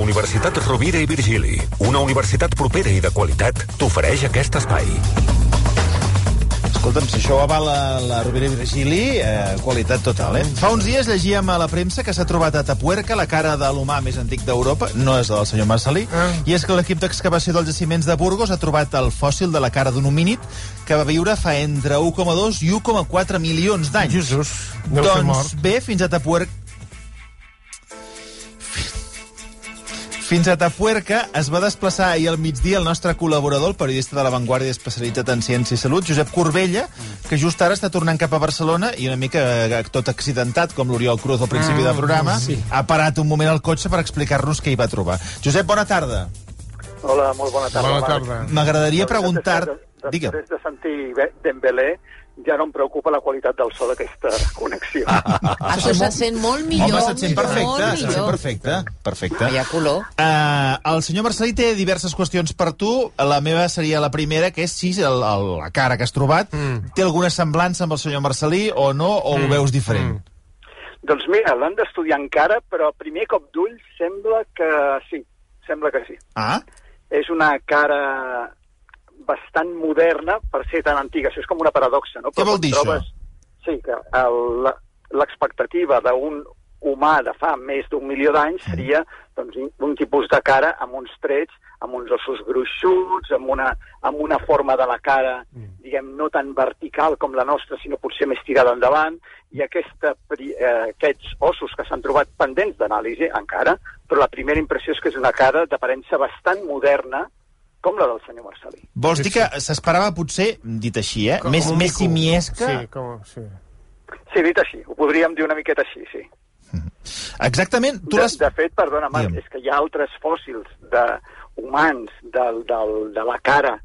Universitat Rovira i Virgili, una universitat propera i de qualitat, t'ofereix aquest espai. Escolta'm, si això ho avala la Rovira i Virgili, eh, qualitat total, eh? Fa uns dies llegíem a la premsa que s'ha trobat a Tapuerca la cara de l'humà més antic d'Europa, no és la del senyor Marcelí, Ah. i és que l'equip d'excavació dels jaciments de Burgos ha trobat el fòssil de la cara d'un homínid que va viure fa entre 1,2 i 1,4 milions d'anys. Jesús, deu ser doncs mort. bé, fins a Tapuerca... Fins a Tapuerca es va desplaçar ahir al migdia el nostre col·laborador, el periodista de La Vanguardia especialitzat en Ciència i Salut, Josep Corbella, que just ara està tornant cap a Barcelona i una mica eh, tot accidentat, com l'Oriol Cruz al principi del programa, sí. ha parat un moment al cotxe per explicar-nos què hi va trobar. Josep, bona tarda. Hola, molt bona tarda. Bona tarda. M'agradaria preguntar... Després, Digue'm. després de sentir Dembélé, ja no em preocupa la qualitat del so d'aquesta connexió. Això se sent molt millor. Home, se't sent perfecte, se't sent perfecte. Perfecte. Hi ha color. Uh, el senyor Marcelí té diverses qüestions per tu. La meva seria la primera, que és si el, el, la cara que has trobat mm. té alguna semblança amb el senyor Marcelí o no, o mm. ho veus diferent? Mm. doncs mira, l'han d'estudiar encara, però a primer cop d'ull sembla que sí, sembla que sí. Ah, És una cara bastant moderna per ser tan antiga. Això és com una paradoxa, no? Què vol dir, trobes... Sí, que l'expectativa d'un humà de fa més d'un milió d'anys seria doncs, un- tipus de cara amb uns trets, amb uns ossos gruixuts, amb una, amb una forma de la cara, diguem, no tan vertical com la nostra, sinó potser més tirada endavant, i aquesta, eh, aquests ossos que s'han trobat pendents d'anàlisi encara, però la primera impressió és que és una cara d'aparença bastant moderna, com la del senyor Marcelí. vols dir que s'esperava potser, dit així, eh, Com més, un més simiesca? Sí, com, sí. Sí, dit així, ho podríem dir una miqueta així, sí. Exactament, tu De, de fet, perdona, Marc, és que hi ha altres fòssils de humans del, del, de la cara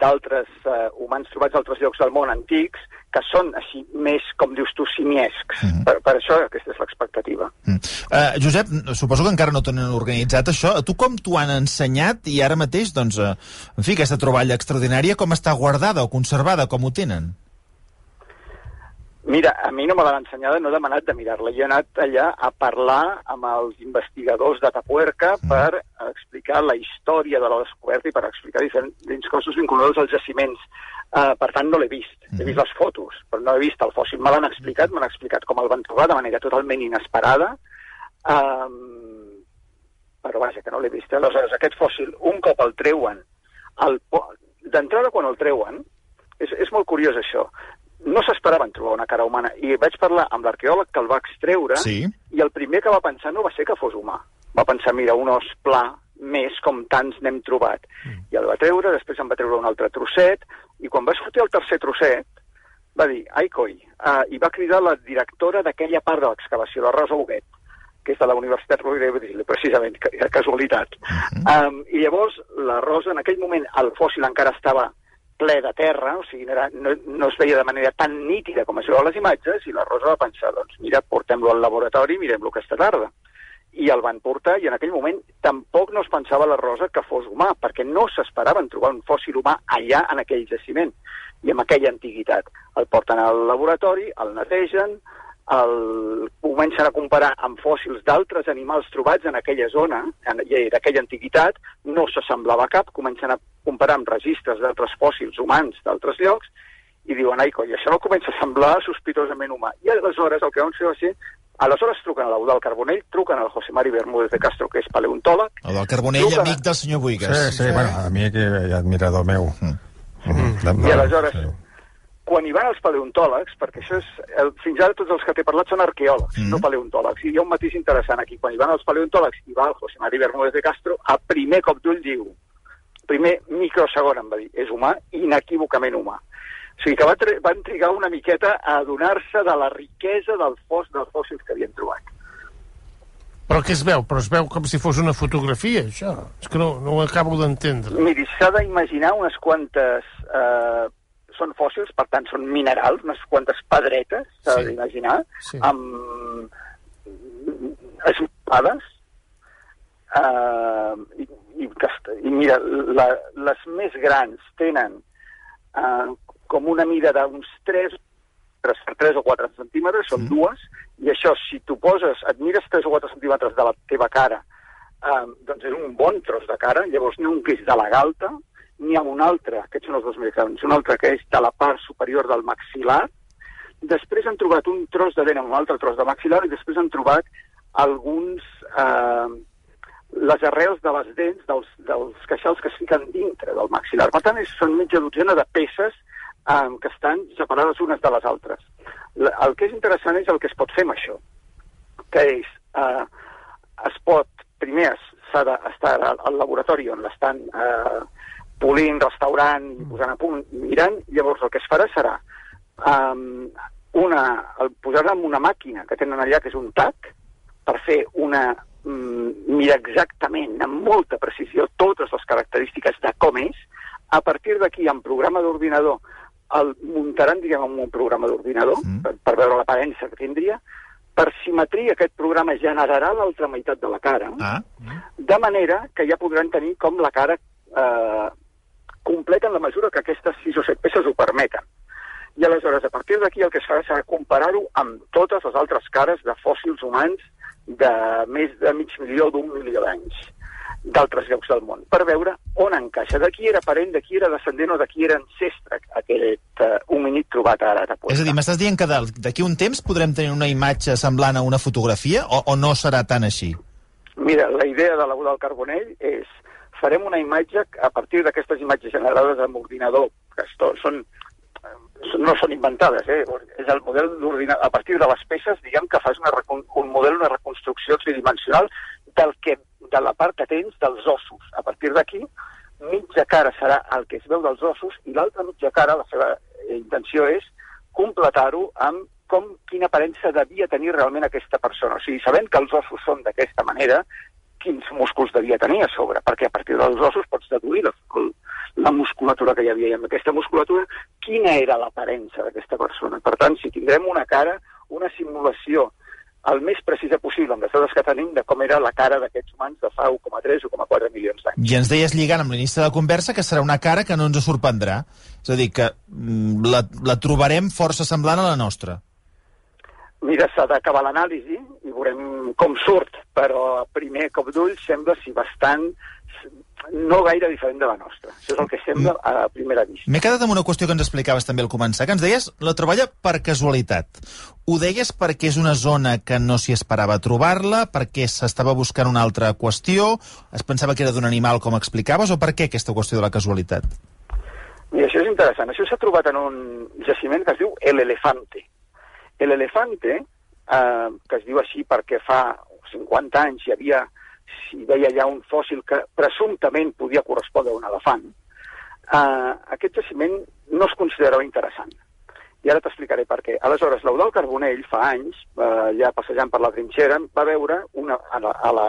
d'altres uh, humans trobats a altres llocs del món antics que són així més, com dius tu, simiescs. Mhm. per, per això aquesta és l'expectativa. Mm. Uh, Josep, suposo que encara no tenen organitzat això. A tu com t'ho han ensenyat i ara mateix, doncs, uh, en fi, aquesta troballa extraordinària, com està guardada o conservada, com ho tenen? Mira, a mi no me l'han ensenyada, no he demanat de mirar-la. Jo he anat allà a parlar amb els investigadors de Tapuerca per explicar la història de la descoberta i per explicar diferents coses vinculades als jaciments. Uh, per tant, no l'he vist. He vist les fotos, però no he vist el fòssil. Me l'han explicat, m'han explicat com el van trobar de manera totalment inesperada. Um, però vaja, que no l'he vist. Aleshores, aquest fòssil, un cop el treuen, el d'entrada quan el treuen, és, és molt curiós això, no s'esperaven trobar una cara humana. I vaig parlar amb l'arqueòleg que el va extreure Sí. i el primer que va pensar no va ser que fos humà. Va pensar, mira, un os pla més com tants n'hem trobat. Mm. I el va treure, després en va treure un altre trosset, i quan va sortir el tercer trosset, va dir, ai coi, uh, i va cridar la directora d'aquella part de l'excavació, la Rosa Huguet, que és de la Universitat Rovira i Virgili, precisament, casualitat. um, I llavors la Rosa, en aquell moment, el fòssil encara estava ple de terra, o sigui, era, no, no es veia de manera tan nítida com es veu les imatges, i la Rosa va pensar, doncs mira, portem-lo al laboratori mirem-lo aquesta tarda. I el van portar, i en aquell moment tampoc no es pensava la Rosa que fos humà, perquè no s'esperaven trobar un fòssil humà allà en aquell jaciment i amb aquella antiguitat. El porten al laboratori, el netegen, el comencen a comparar amb fòssils d'altres animals trobats en aquella zona, en, i d'aquella antiguitat, no s'assemblava cap, comencen a comparar amb registres d'altres fòssils humans d'altres llocs, i diuen, ai, coi, això no comença a semblar sospitosament humà. I aleshores el que van fer va ser, aleshores truquen a l'Eudal Carbonell, truquen al José Mari Bermúdez de Castro, que és paleontòleg, El del Carbonell, Truca. amic del senyor Sí, Buigas. sí, bueno, a mi que admirador meu. Mm. Mm. I aleshores, quan hi van els paleontòlegs, perquè això és, el, fins ara tots els que t'he parlat són arqueòlegs, Mm. no paleontòlegs, i hi ha un matís interessant aquí, quan hi van els paleontòlegs i va el José Mari Bermúdez de Castro, a primer cop d'ull diu, primer microsegon em va dir, és humà, inequívocament humà. O sigui que va tri van trigar una miqueta a adonar-se de la riquesa del fos dels fòssils que havien trobat. Però què es veu? Però es veu com si fos una fotografia, això. És que no, no ho acabo d'entendre. Miri, s'ha d'imaginar unes quantes... Eh, són fòssils, per tant, són minerals, unes quantes pedretes, s'ha Sí. d'imaginar, Sí. amb esmopades, eh, i, i, i mira, la, les més grans tenen eh, com una mida d'uns 3 3 per 3 o 4 centímetres, són dues, i això, si tu poses, et mires 3 o 4 centímetres de la teva cara eh, doncs és un bon tros de cara, llavors n'hi ha un que és de la galta, n'hi ha un altre, aquests són els dos medicaments, un altre que és de la part superior del maxil·lar, després han trobat un tros de dent amb un altre tros de maxil·lar i després han trobat alguns... Eh, les arrels de les dents dels, dels queixals que es fiquen dintre del maxil·lar. Per tant, és, són mitja dotzena de peces eh, que estan separades unes de les altres. La, el que és interessant és el que es pot fer amb això, que és, eh, es pot, primer s'ha d'estar al, al laboratori on l'estan eh, polint, restaurant, i posant a punt, i mirant, llavors el que es farà serà um, una, el posar en una màquina que tenen allà, que és un TAC, per fer una mm, mirar exactament, amb molta precisió, totes les característiques de com és. A partir d'aquí, en programa d'ordinador, el muntaran, diguem, en un programa d'ordinador, Mm. mm. per, per veure l'aparença que tindria. Per simetria, aquest programa generarà l'altra meitat de la cara, Ah, de manera que ja podran tenir com la cara eh, completa en la mesura que aquestes 6 o 7 peces ho permeten. I aleshores, a partir d'aquí, el que es farà serà comparar-ho amb totes les altres cares de fòssils humans de més de mig milió d'un milió d'anys d'altres llocs del món, per veure on encaixa, de qui era parent, de qui era descendent o de qui era ancestre aquest uh, homínid trobat ara a és a dir, m'estàs dient que d'aquí un temps podrem tenir una imatge semblant a una fotografia o, o no serà tan així? Mira, la idea de la del Carbonell és farem una imatge a partir d'aquestes imatges generades amb ordinador, que són, no són inventades, eh? és el model d'ordinador, a partir de les peces, diguem que fas una, un model, una reconstrucció tridimensional del que, de la part que tens dels ossos. A partir d'aquí, mitja cara serà el que es veu dels ossos i l'altra mitja cara, la seva intenció és completar-ho amb com, quina aparença devia tenir realment aquesta persona. O sigui, sabent que els ossos són d'aquesta manera, quins músculs devia tenir a sobre, perquè a partir dels ossos pots deduir la, la musculatura que hi havia. I amb aquesta musculatura, quina era l'aparença d'aquesta persona. Per tant, si tindrem una cara, una simulació el més precisa possible amb les dades que tenim de com era la cara d'aquests humans de fa 1,3 o 1,4 milions d'anys. I ens deies lligant amb l'inici de la conversa que serà una cara que no ens sorprendrà. És a dir, que mm, la, la trobarem força semblant a la nostra. Mira, s'ha d'acabar l'anàlisi i veurem com surt, però a primer cop d'ull sembla si bastant no gaire diferent de la nostra. Això és el que sembla a primera vista. M'he quedat amb una qüestió que ens explicaves també al començar, que ens deies la troballa per casualitat. Ho deies perquè és una zona que no s'hi esperava trobar-la, perquè s'estava buscant una altra qüestió, es pensava que era d'un animal, com explicaves, o per què aquesta qüestió de la casualitat? Mira, això és interessant. Això s'ha trobat en un jaciment que es diu El Elefante. El Elefante, eh, que es diu així perquè fa 50 anys hi havia, si veia ja un fòssil que presumptament podia correspondre a un elefant, eh, aquest jaciment no es considerava interessant. I ara t'explicaré per què. Aleshores, l'Eudal Carbonell, fa anys, eh, ja passejant per la trinxera, va veure una, a la, a la,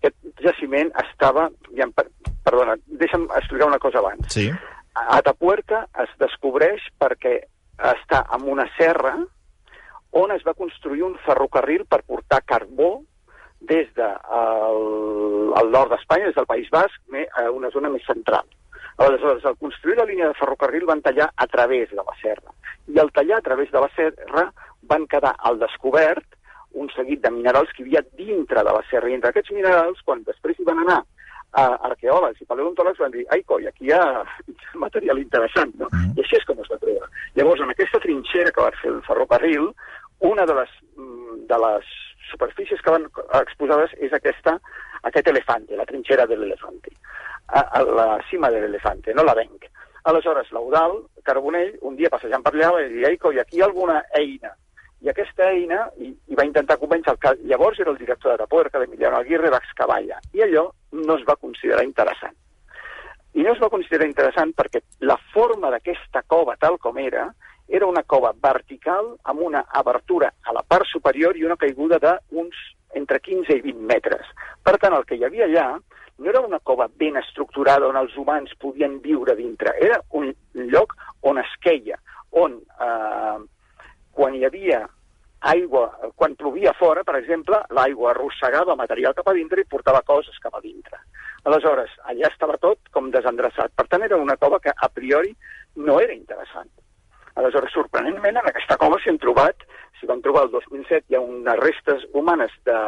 aquest jaciment estava... Ja, perdona, deixa'm explicar una cosa abans. Sí. A Atapuerca es descobreix perquè està en una serra on es va construir un ferrocarril per portar carbó des del de el nord d'Espanya, des del País Basc, a una zona més central. Aleshores, al construir la línia de ferrocarril van tallar a través de la serra. I al tallar a través de la serra van quedar al descobert un seguit de minerals que hi havia dintre de la serra. I entre aquests minerals, quan després hi van anar a arqueòlegs i paleontòlegs van dir ai coi, aquí hi ha material interessant, no? I així és com es va treure. Llavors, en aquesta trinxera que va fer el ferrocarril, una de les, mm, de les superfícies que van exposades és aquesta, aquest elefante, la trinxera de l'elefante, a, a la cima de l'elefante, no la venc. Aleshores, l'Eudal Carbonell, un dia passejant per allà, va dir, aquí hi ha alguna eina. I aquesta eina, i, i va intentar convèncer el que llavors era el director de Tapuerca, d'Emiliano Aguirre, d'excavar allà. I allò no es va considerar interessant. I no es va considerar interessant perquè la forma d'aquesta cova, tal com era, era una cova vertical amb una abertura a la part superior i una caiguda d'uns entre 15 i 20 metres. Per tant, el que hi havia allà no era una cova ben estructurada on els humans podien viure dintre, era un lloc on es queia, on eh, quan hi havia aigua, quan plovia fora, per exemple, l'aigua arrossegava material cap a dintre i portava coses cap a dintre. Aleshores, allà estava tot com desendreçat. Per tant, era una cova que a priori no era interessant. Aleshores, sorprenentment, en aquesta cova s'hi han trobat, s'hi van trobar el 2007, hi ha unes restes humanes de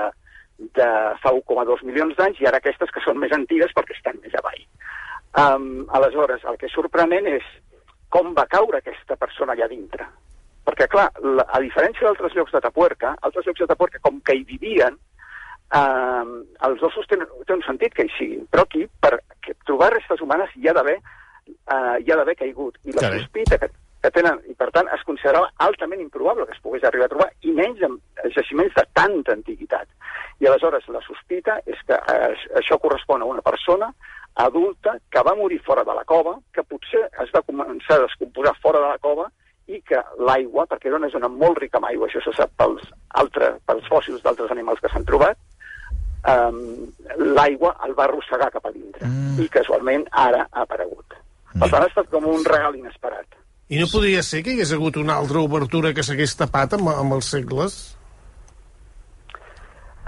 de fa 1,2 milions d'anys i ara aquestes que són més antigues perquè estan més avall. Um, aleshores, el que és sorprenent és com va caure aquesta persona allà dintre. Perquè, clar, la, a diferència d'altres llocs de Tapuerca, altres llocs de Tapuerca, com que hi vivien, eh, els ossos tenen, té un sentit que hi siguin, però aquí, per que trobar restes humanes, hi ha d'haver eh, hi ha d'haver caigut. I la Carai. sospita que, que tenen, i per tant es considerava altament improbable que es pogués arribar a trobar, i menys en jaciments de tanta antiguitat. I aleshores la sospita és que eh, això correspon a una persona adulta que va morir fora de la cova, que potser es va començar a descomposar fora de la cova i que l'aigua, perquè era una zona molt rica amb aigua, això se sap pels, altre, pels fòssils d'altres animals que s'han trobat, um, l'aigua el va arrossegar cap a dintre mm. i casualment ara ha aparegut. Per tant, ha estat com un regal inesperat. I no podria ser que hi hagués hagut una altra obertura que s'hagués tapat amb, amb els segles?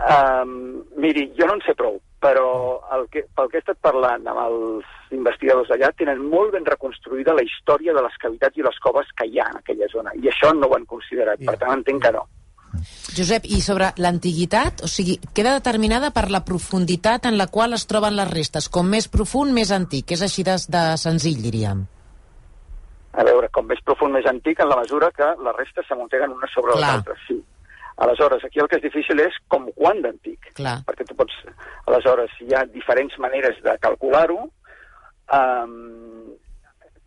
Um, miri, jo no en sé prou, però el que, pel que he estat parlant amb els investigadors d'allà, tenen molt ben reconstruïda la història de les cavitats i les coves que hi ha en aquella zona, i això no ho han considerat, per tant entenc que no. Josep, i sobre l'antiguitat, o sigui, queda determinada per la profunditat en la qual es troben les restes. Com més profund, més antic. És així de, de senzill, diríem. A veure, com més profund, més antic, en la mesura que les restes s'amunteguen unes sobre Clar. les altres, sí. Aleshores, aquí el que és difícil és com quan d'antic. Perquè tu pots... Aleshores, hi ha diferents maneres de calcular-ho. Um,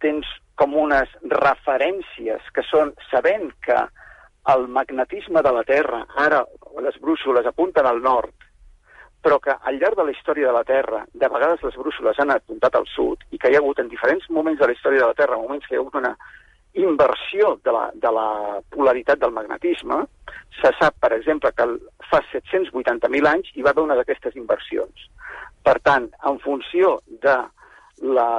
tens com unes referències que són, sabent que el magnetisme de la Terra, ara les brúixoles apunten al nord, però que al llarg de la història de la Terra, de vegades les brúixoles han apuntat al sud, i que hi ha hagut en diferents moments de la història de la Terra, moments que hi ha hagut una inversió de la, de la polaritat del magnetisme, se sap, per exemple, que fa 780.000 anys hi va haver una d'aquestes inversions. Per tant, en funció de la,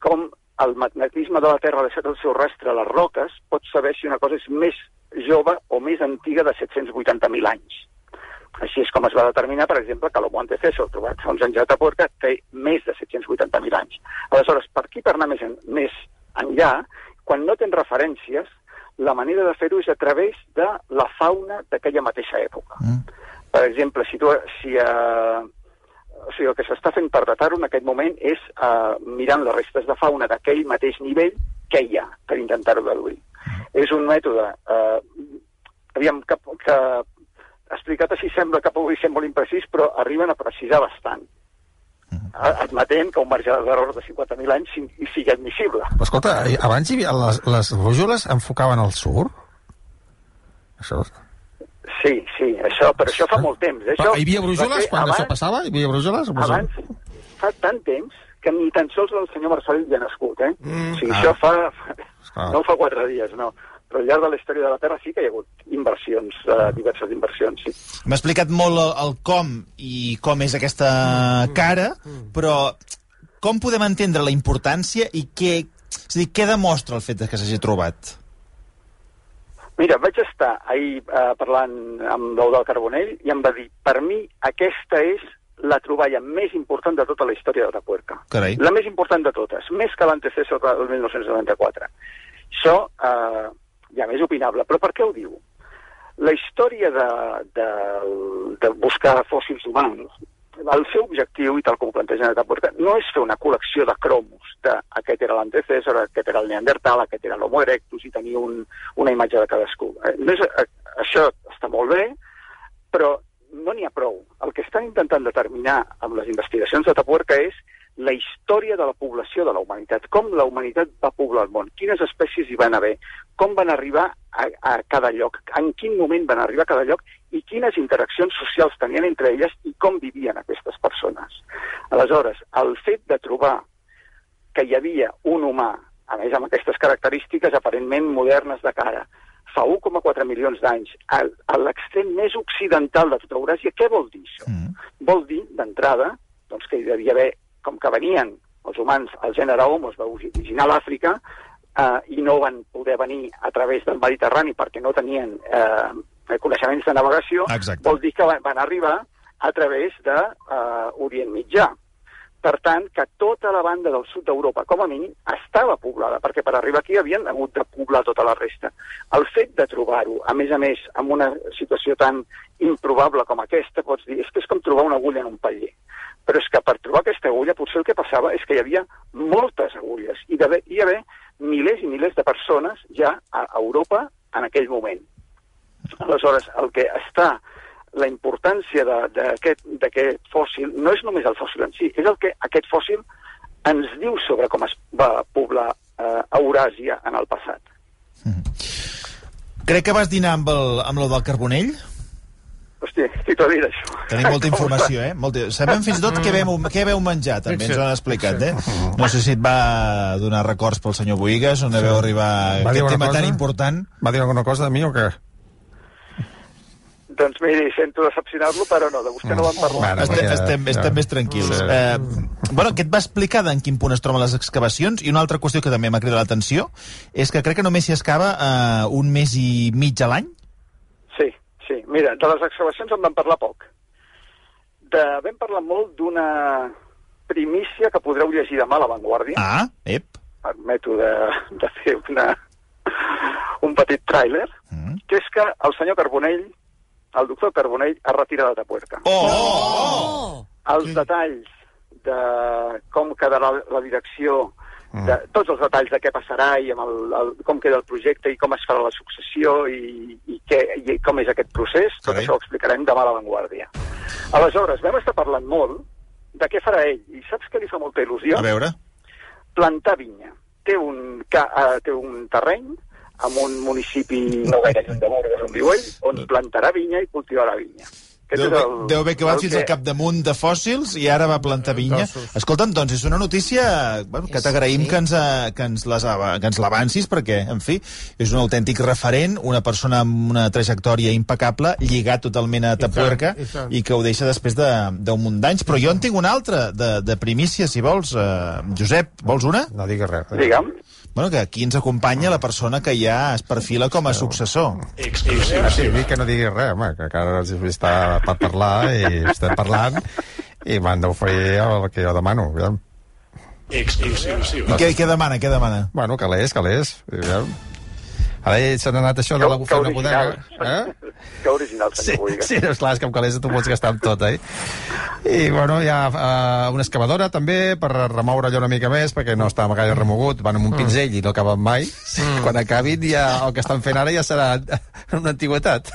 com el magnetisme de la Terra ha deixat el seu rastre a les roques, pots saber si una cosa és més jove o més antiga de 780.000 anys. Així és com es va determinar, per exemple, que l'Homo antecessor, trobat fa uns anys a Taporca, té més de 780.000 anys. Aleshores, per aquí per anar més, en, més enllà, quan no tens referències, la manera de fer-ho és a través de la fauna d'aquella mateixa època. Mm. Per exemple, si, tu, si uh, o sigui, el que s'està fent per datar-ho en aquest moment és uh, mirant les restes de fauna d'aquell mateix nivell que hi ha, per intentar-ho deduir. És un mètode, uh, aviam, que, que explicat així sembla que pugui ser molt imprecís, però arriben a precisar bastant. A- admetent que un marge d'error de 50.000 anys si- hi sigui admissible. Però escolta, eh, abans hi havia les, les brújoles enfocaven al sud? Això... Sí, sí, això, però això fa molt temps. eh? Això Però hi havia brújoles quan abans, això passava? Hi havia brújoles? Abans, fa tant temps que ni tan sols el senyor Marcel ja ha nascut, eh? Mm, o sigui, ah. això fa... Esclar. No fa quatre dies, no. Però al llarg de la història de la Terra sí que hi ha hagut inversions, uh, diverses inversions, sí. M'ha explicat molt el, el com i com és aquesta cara, però com podem entendre la importància i què, és a dir, què demostra el fet de que s'hagi trobat? Mira, vaig estar ahir eh, parlant amb l'Eudal Carbonell i em va dir, per mi aquesta és la troballa més important de tota la història de la Puerca. Carai. La més important de totes, més que l'antecessor del 1994. Això eh, ja més opinable, però per què ho diu? La història de, de, de buscar fòssils humans, el seu objectiu, i tal com ho plantegen a no és fer una col·lecció de cromos de aquest era l'antecessor, aquest era el neandertal, aquest era l'homo erectus i tenir un, una imatge de cadascú. Eh, No és, eh, això està molt bé, però no n'hi ha prou. El que estan intentant determinar amb les investigacions de Tapuerca és la història de la població de la humanitat, com la humanitat va poblar el món, quines espècies hi van haver, com van arribar a, a cada lloc, en quin moment van arribar a cada lloc i quines interaccions socials tenien entre elles i com vivien aquestes persones. Aleshores, el fet de trobar que hi havia un humà, a més amb aquestes característiques aparentment modernes de cara, fa 1,4 milions d'anys, a, a l'extrem més occidental de tota Euràsia, què vol dir això? Mm. Vol dir, d'entrada, doncs que hi devia haver, com que venien els humans, el gènere Homo es va originar a l'Àfrica, eh, i no van poder venir a través del Mediterrani perquè no tenien eh, coneixements de navegació, Exacte. vol dir que van, van arribar a través de eh, Orient Mitjà. Per tant, que tota la banda del sud d'Europa, com a mínim, estava poblada, perquè per arribar aquí havien hagut de poblar tota la resta. El fet de trobar-ho, a més a més, en una situació tan improbable com aquesta, pots dir, és que és com trobar una agulla en un paller. Però és que per trobar aquesta agulla potser el que passava és que hi havia moltes agulles i hi havia milers i milers de persones ja a Europa en aquell moment. Aleshores, el que està la importància de- d'aquest d'aquest fòssil no és només el fòssil en si, és el que aquest fòssil ens diu sobre com es va poblar eh, Euràsia en el passat. Crec que vas dinar amb, el, amb lo del Carbonell. Hòstia, t'ho ha dit, això? Tenim molta informació, eh? Molta... Sabem fins i tot què veu, què veu menjar, també, ens ho han explicat, eh? No sé si et va donar records pel senyor Boigues, on veu arribar Va dir aquest tema cosa? tan important. Va dir alguna cosa de mi o què? Doncs miri, sento decepcionar-lo, però no, de vostè no van parlar. Bueno, Estem, ja- estem, ja. estem més tranquils. Sí. Eh, bueno, què et va explicar d'en quin punt es troben les excavacions? I una altra qüestió que també m'ha cridat l'atenció és que crec que només s'hi excava eh, un mes i mig a l'any. Sí, sí. Mira, de les excavacions en vam parlar poc. De, vam parlar molt d'una primícia que podreu llegir demà a La Vanguardia. Ah, ep. Permeto de, de fer una, un petit tràiler, Mm. que és que el senyor Carbonell, el doctor Carbonell, es retira de Tapuerca. Oh! oh! Els detalls de com quedarà la direcció, de, tots els detalls de què passarà i amb el, el, com queda el projecte i com es farà la successió i, i, què, i com és aquest procés, tot Carai. això ho explicarem demà a la Vanguardia. Aleshores, vam estar parlant molt de què farà ell, i saps què li fa molta il·lusió? A veure. plantar vinya. Té un, ca, uh, té un terreny en un municipi no gaire lluny de Burgos, on viu ell, on plantarà vinya i cultivarà vinya. Aquest Deu el- deu haver acabat el fins al capdamunt de fòssils i ara va plantar vinya. Escolta'm, doncs és una notícia bueno, que t'agraïm sí. que ens, eh, que ens les que ens l'avancis perquè, en fi, és un autèntic referent, una persona amb una trajectòria impecable, lligat totalment a Tapuerca i tant. i que ho deixa després de- d'un munt d'anys. Però jo en tinc una altra, de, de primícia, si vols. Eh, Josep, vols una? No digues res. Digue'm. Bueno, que aquí ens acompanya la persona que ja es perfila com a successor. Ah, sí, que no diguis res, home, que encara està per parlar i estem parlant i m'han d'oferir el que jo demano. Aviam. I què, què demana, què demana? Bueno, calés, calés. aviam. Ara ell se n'ha anat això de la original. bodega. Eh? Que original, Sí, senyor Boiga. sí, és clar, és que amb calés tu pots gastar amb tot, eh? I, bueno, hi ha uh, una excavadora, també, per remoure allò una mica més, perquè no està gaire remogut, van amb un pinzell i no acaben mai. Quan acabin, ja, el que estan fent ara ja serà una antiguitat.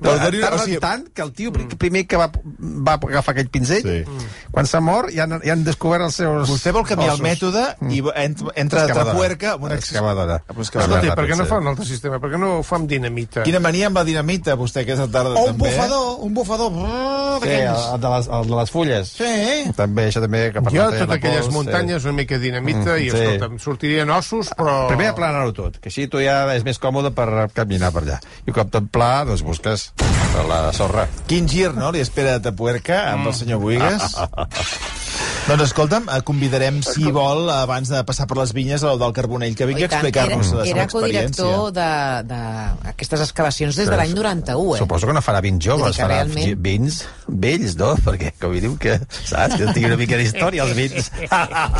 no, tarden o sigui- tant que el tio pri- primer que va, va agafar aquell pinzell, Sí. quan s'ha mort, ja han, ja han descobert els seus Vostè vol canviar el ossos. mètode i entra, entra a Excavadora. Trapuerca amb una Excavadora. Escolti, ràpid, per què no sí. fa un altre sistema? Per què no ho fa amb dinamita? Quina mania amb la dinamita, vostè, aquesta tarda, O un també. eh? bufador, un bufador. brrr, Sí, d'aquells. el, de les, el de les fulles. Sí. També, això també... Que per Jo, totes aquelles pols, muntanyes, una mica de dinamita, Mm, i, sí. escolta, em sortirien ossos, però... Primer aplanar-ho tot, que així tu ja és més còmode per caminar per allà. I un cop tot pla, doncs busques la sorra. Quin gir, no?, li espera a Tapuerca amb el senyor Buigas. doncs escolta'm, eh, convidarem, si vol, abans de passar per les vinyes, el del Carbonell, que vingui a explicar-nos la era, seva era experiència. codirector d'aquestes excavacions des de l'any 91, eh? Suposo que no farà vins joves, farà realment- vins vells, no? Perquè, com hi diu, que, saps? Que tingui una mica d'història, els vins.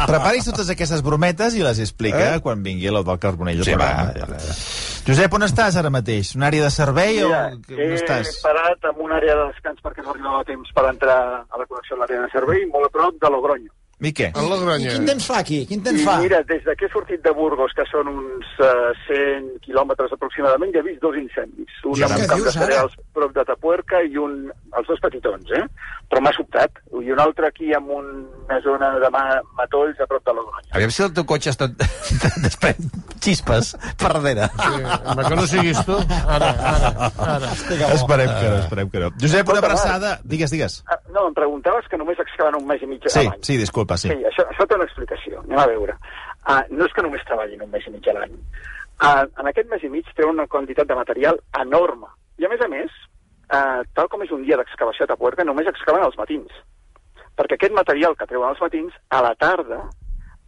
Preparis totes aquestes brometes i les explica Eh? quan vingui el del Carbonell. Sí, va, programa. ja, ja. Josep, on estàs ara mateix? Una àrea de servei Mira, o on he estàs? parat en una àrea de descans perquè no arribava temps per entrar a la connexió a l'àrea de servei, molt a prop de Logroño. I què? En la I gronya. quin temps fa aquí? Quin temps I fa? mira, des de que he sortit de Burgos, que són uns uh, 100 quilòmetres aproximadament, ja he vist dos incendis. Un amb un camp de dius, ara? cereals prop de Tapuerca i un, els dos petitons, eh? Però m'ha sobtat. I un altre aquí amb una zona de ma matolls a prop de Logroño. Aviam si el teu cotxe es tot desprèn xispes per darrere. Sí, home, que no siguis tu. Ara, ara, ara. Esperem que no, esperem que no. Josep, una abraçada. Digues, digues. Ah, no, em preguntaves que només excaven un mes i mig Sí, l'any. sí, disculpa, sí. Sí, això, això té una explicació. Anem a veure. Uh, no és que només treballin un mes i mig a l'any. Uh, en aquest mes i mig té una quantitat de material enorme. I a més a més, uh, tal com és un dia d'excavació a Tapuerca, només excaven als matins. Perquè aquest material que treuen als matins, a la tarda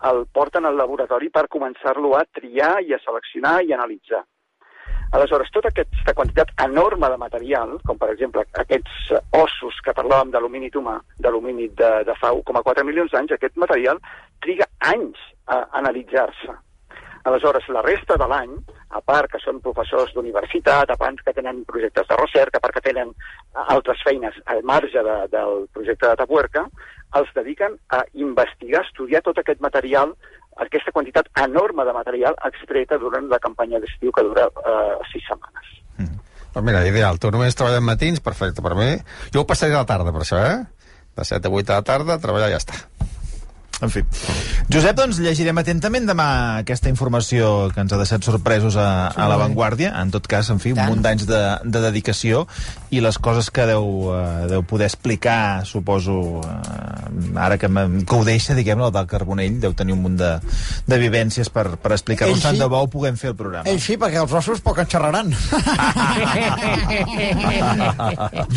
el porten al laboratori per començar-lo a triar i a seleccionar i analitzar. Aleshores, tota aquesta quantitat enorme de material, com per exemple aquests eh, ossos que parlàvem d'alumini humà, d'alumini de, de fa 1,4 milions d'anys, aquest material triga anys a analitzar-se. Aleshores, la resta de l'any, a part que són professors d'universitat, a part que tenen projectes de recerca, a part que tenen altres feines al marge de, del projecte de Tapuerca, els dediquen a investigar, estudiar tot aquest material, aquesta quantitat enorme de material extreta durant la campanya d'estiu que dura eh, sis setmanes. Doncs mira, ideal. Tu només treballes matins, perfecte per mi. Jo ho passaré a la tarda, per això, eh? De 7 a 8 de la tarda, treballar i ja està. En fi. Josep, doncs llegirem atentament demà aquesta informació que ens ha deixat sorpresos a, a l'avantguàrdia. En tot cas, en fi, un munt d'anys de, de dedicació i les coses que deu, uh, deu poder explicar, suposo, uh, ara que, me- que ho deixa, diguem-ne, el del Carbonell, deu tenir un munt de, de vivències per, per explicar-ho. Ell Tant sí. de bo puguem fer el programa. Ell sí, perquè els ossos poc en xerraran.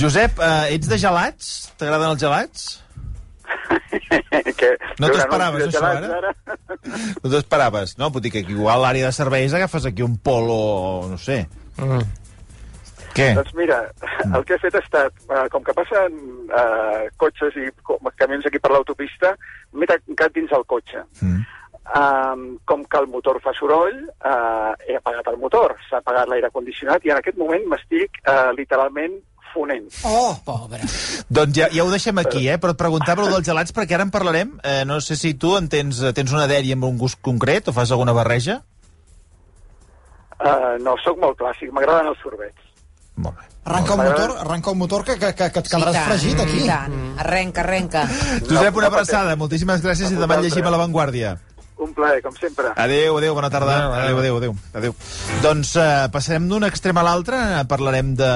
Josep, uh, ets de gelats? T'agraden els gelats? que, No t'ho esperaves, això, gelats ara? No t'ho esperaves? No, vull dir que igual a l'àrea de serveis agafes aquí un polo, no sé. Mm. Què? Doncs mira, el que he fet ha estat, eh, com que passen eh, cotxes i camions aquí per l'autopista, m'he tancat dins el cotxe. Mm. Um, com que el motor fa soroll, uh, he apagat el motor, s'ha apagat l'aire condicionat i en aquest moment m'estic uh, literalment fonent. Oh! Pobre. Doncs ja, ja ho deixem aquí, eh? Però et preguntava dels gelats perquè ara en parlarem. Eh, no sé si tu en tens, tens una dèria amb un gust concret o fas alguna barreja? Uh, no, sóc molt clàssic, m'agraden els sorbets. Molt bé. Arranca un motor, arranca un motor que, que, que, que et quedaràs tant, fregit aquí. I tant. Arrenca, arrenca. Josep, una abraçada. Moltíssimes gràcies i demà llegim a l'avantguàrdia. Un plaer, com sempre. Adéu, adéu, bona tarda. Adéu, Adéu, adéu, adéu. adéu. Doncs uh, passarem d'un extrem a l'altre, parlarem de,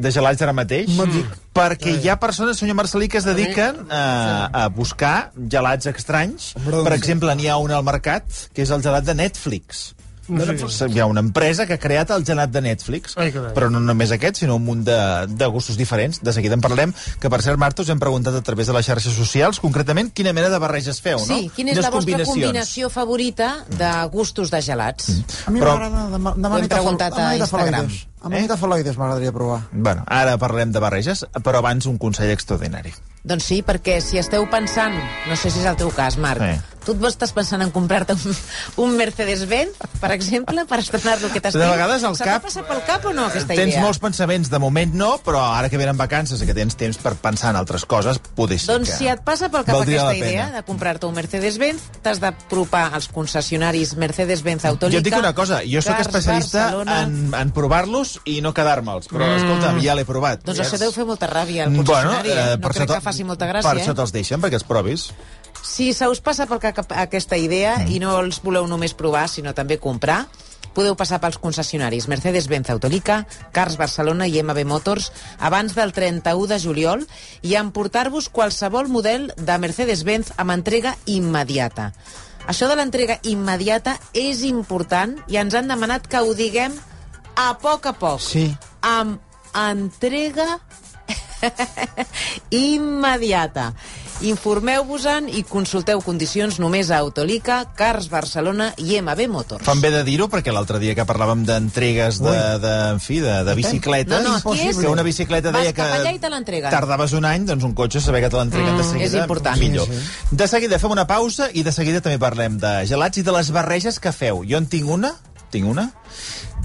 de gelats ara mateix, perquè hi ha persones, senyor Marcelí, que es dediquen uh, a buscar gelats estranys. Per doncs- exemple, n'hi ha un al mercat, que és el gelat de Netflix. No sé. Hi ha una empresa que ha creat el gelat de Netflix, Ai, però no només aquest, sinó un munt de, de gustos diferents. De seguida en parlem, que per cert, Marta, us hem preguntat a través de les xarxes socials, concretament, quina mena de barreges feu, no? Sí, quina és Quines la vostra combinacions? combinació favorita de gustos de gelats? A mi Però- m'agrada de, de, de Ho hem preguntat a Instagram. Amanita faloides m'agradaria provar. Bueno, ara parlem de barreges, però abans un consell extraordinari. Doncs sí, perquè si esteu pensant, no sé si és el teu cas, Marc, Sí. Tu et estàs pensant en comprar-te un, un Mercedes-Benz, per exemple, per estrenar-lo aquest estiu? De vegades al cap- passat pel cap o no, aquesta tens idea? molts pensaments, de moment no, però ara que venen vacances i que tens temps per pensar en altres coses, poder ser Doncs que... si et passa pel cap valdria aquesta idea de comprar-te un Mercedes-Benz, t'has d'apropar als concessionaris Mercedes-Benz Autolica. Jo et dic una cosa, jo sóc especialista Barcelona. en, en provar-los i no quedar-me'ls, però mm. escolta'm, ja l'he provat. Doncs Ja això és- deu fer molta ràbia al concessionari, eh? No per crec això que faci molta gràcia, Per això eh? te'ls deixen, perquè els provis. Si se us passa pel cap aquesta idea Mm. i no els voleu només provar, sinó també comprar, podeu passar pels concessionaris Mercedes-Benz Autolica, Cars Barcelona i MB Motors abans del 31 de juliol i emportar-vos qualsevol model de Mercedes-Benz amb entrega immediata. Això de l'entrega immediata és important i ens han demanat que ho diguem a poc a poc. Sí. Amb entrega immediata. Informeu-vos-en i consulteu condicions només a Autolica, Cars Barcelona i MB Motors. Fan bé de dir-ho, perquè l'altre dia que parlàvem d'entregues de, de, en fi, de, de bicicletes, No, no, aquí és- que una bicicleta Vas deia que cap allà i te l'entreguen. tardaves un any, doncs un cotxe saber que te l'entreguen de seguida, és important. millor. De seguida fem una pausa i de seguida també parlem de gelats i de les barreges que feu. Jo en tinc una, tinc una,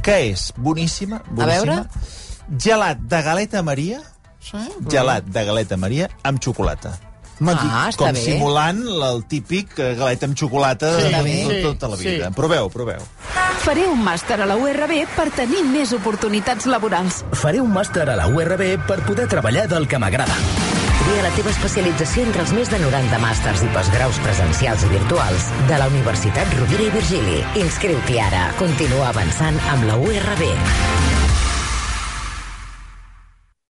que és boníssima, boníssima. Gelat de galeta Maria, Sí? gelat de galeta Maria amb xocolata. Ah, està Com bé. simulant el típic eh, galeta amb xocolata Sí, de tot- tota la Sí, vida. sí. Proveu, proveu. Faré un màster a la URB per tenir més oportunitats laborals. Faré un màster a la URB per poder treballar del que m'agrada. Tria la teva especialització entre els més de 90 màsters i postgraus presencials i virtuals de la Universitat Rovira i Virgili. Inscriu-t'hi ara. Continua avançant amb la URB.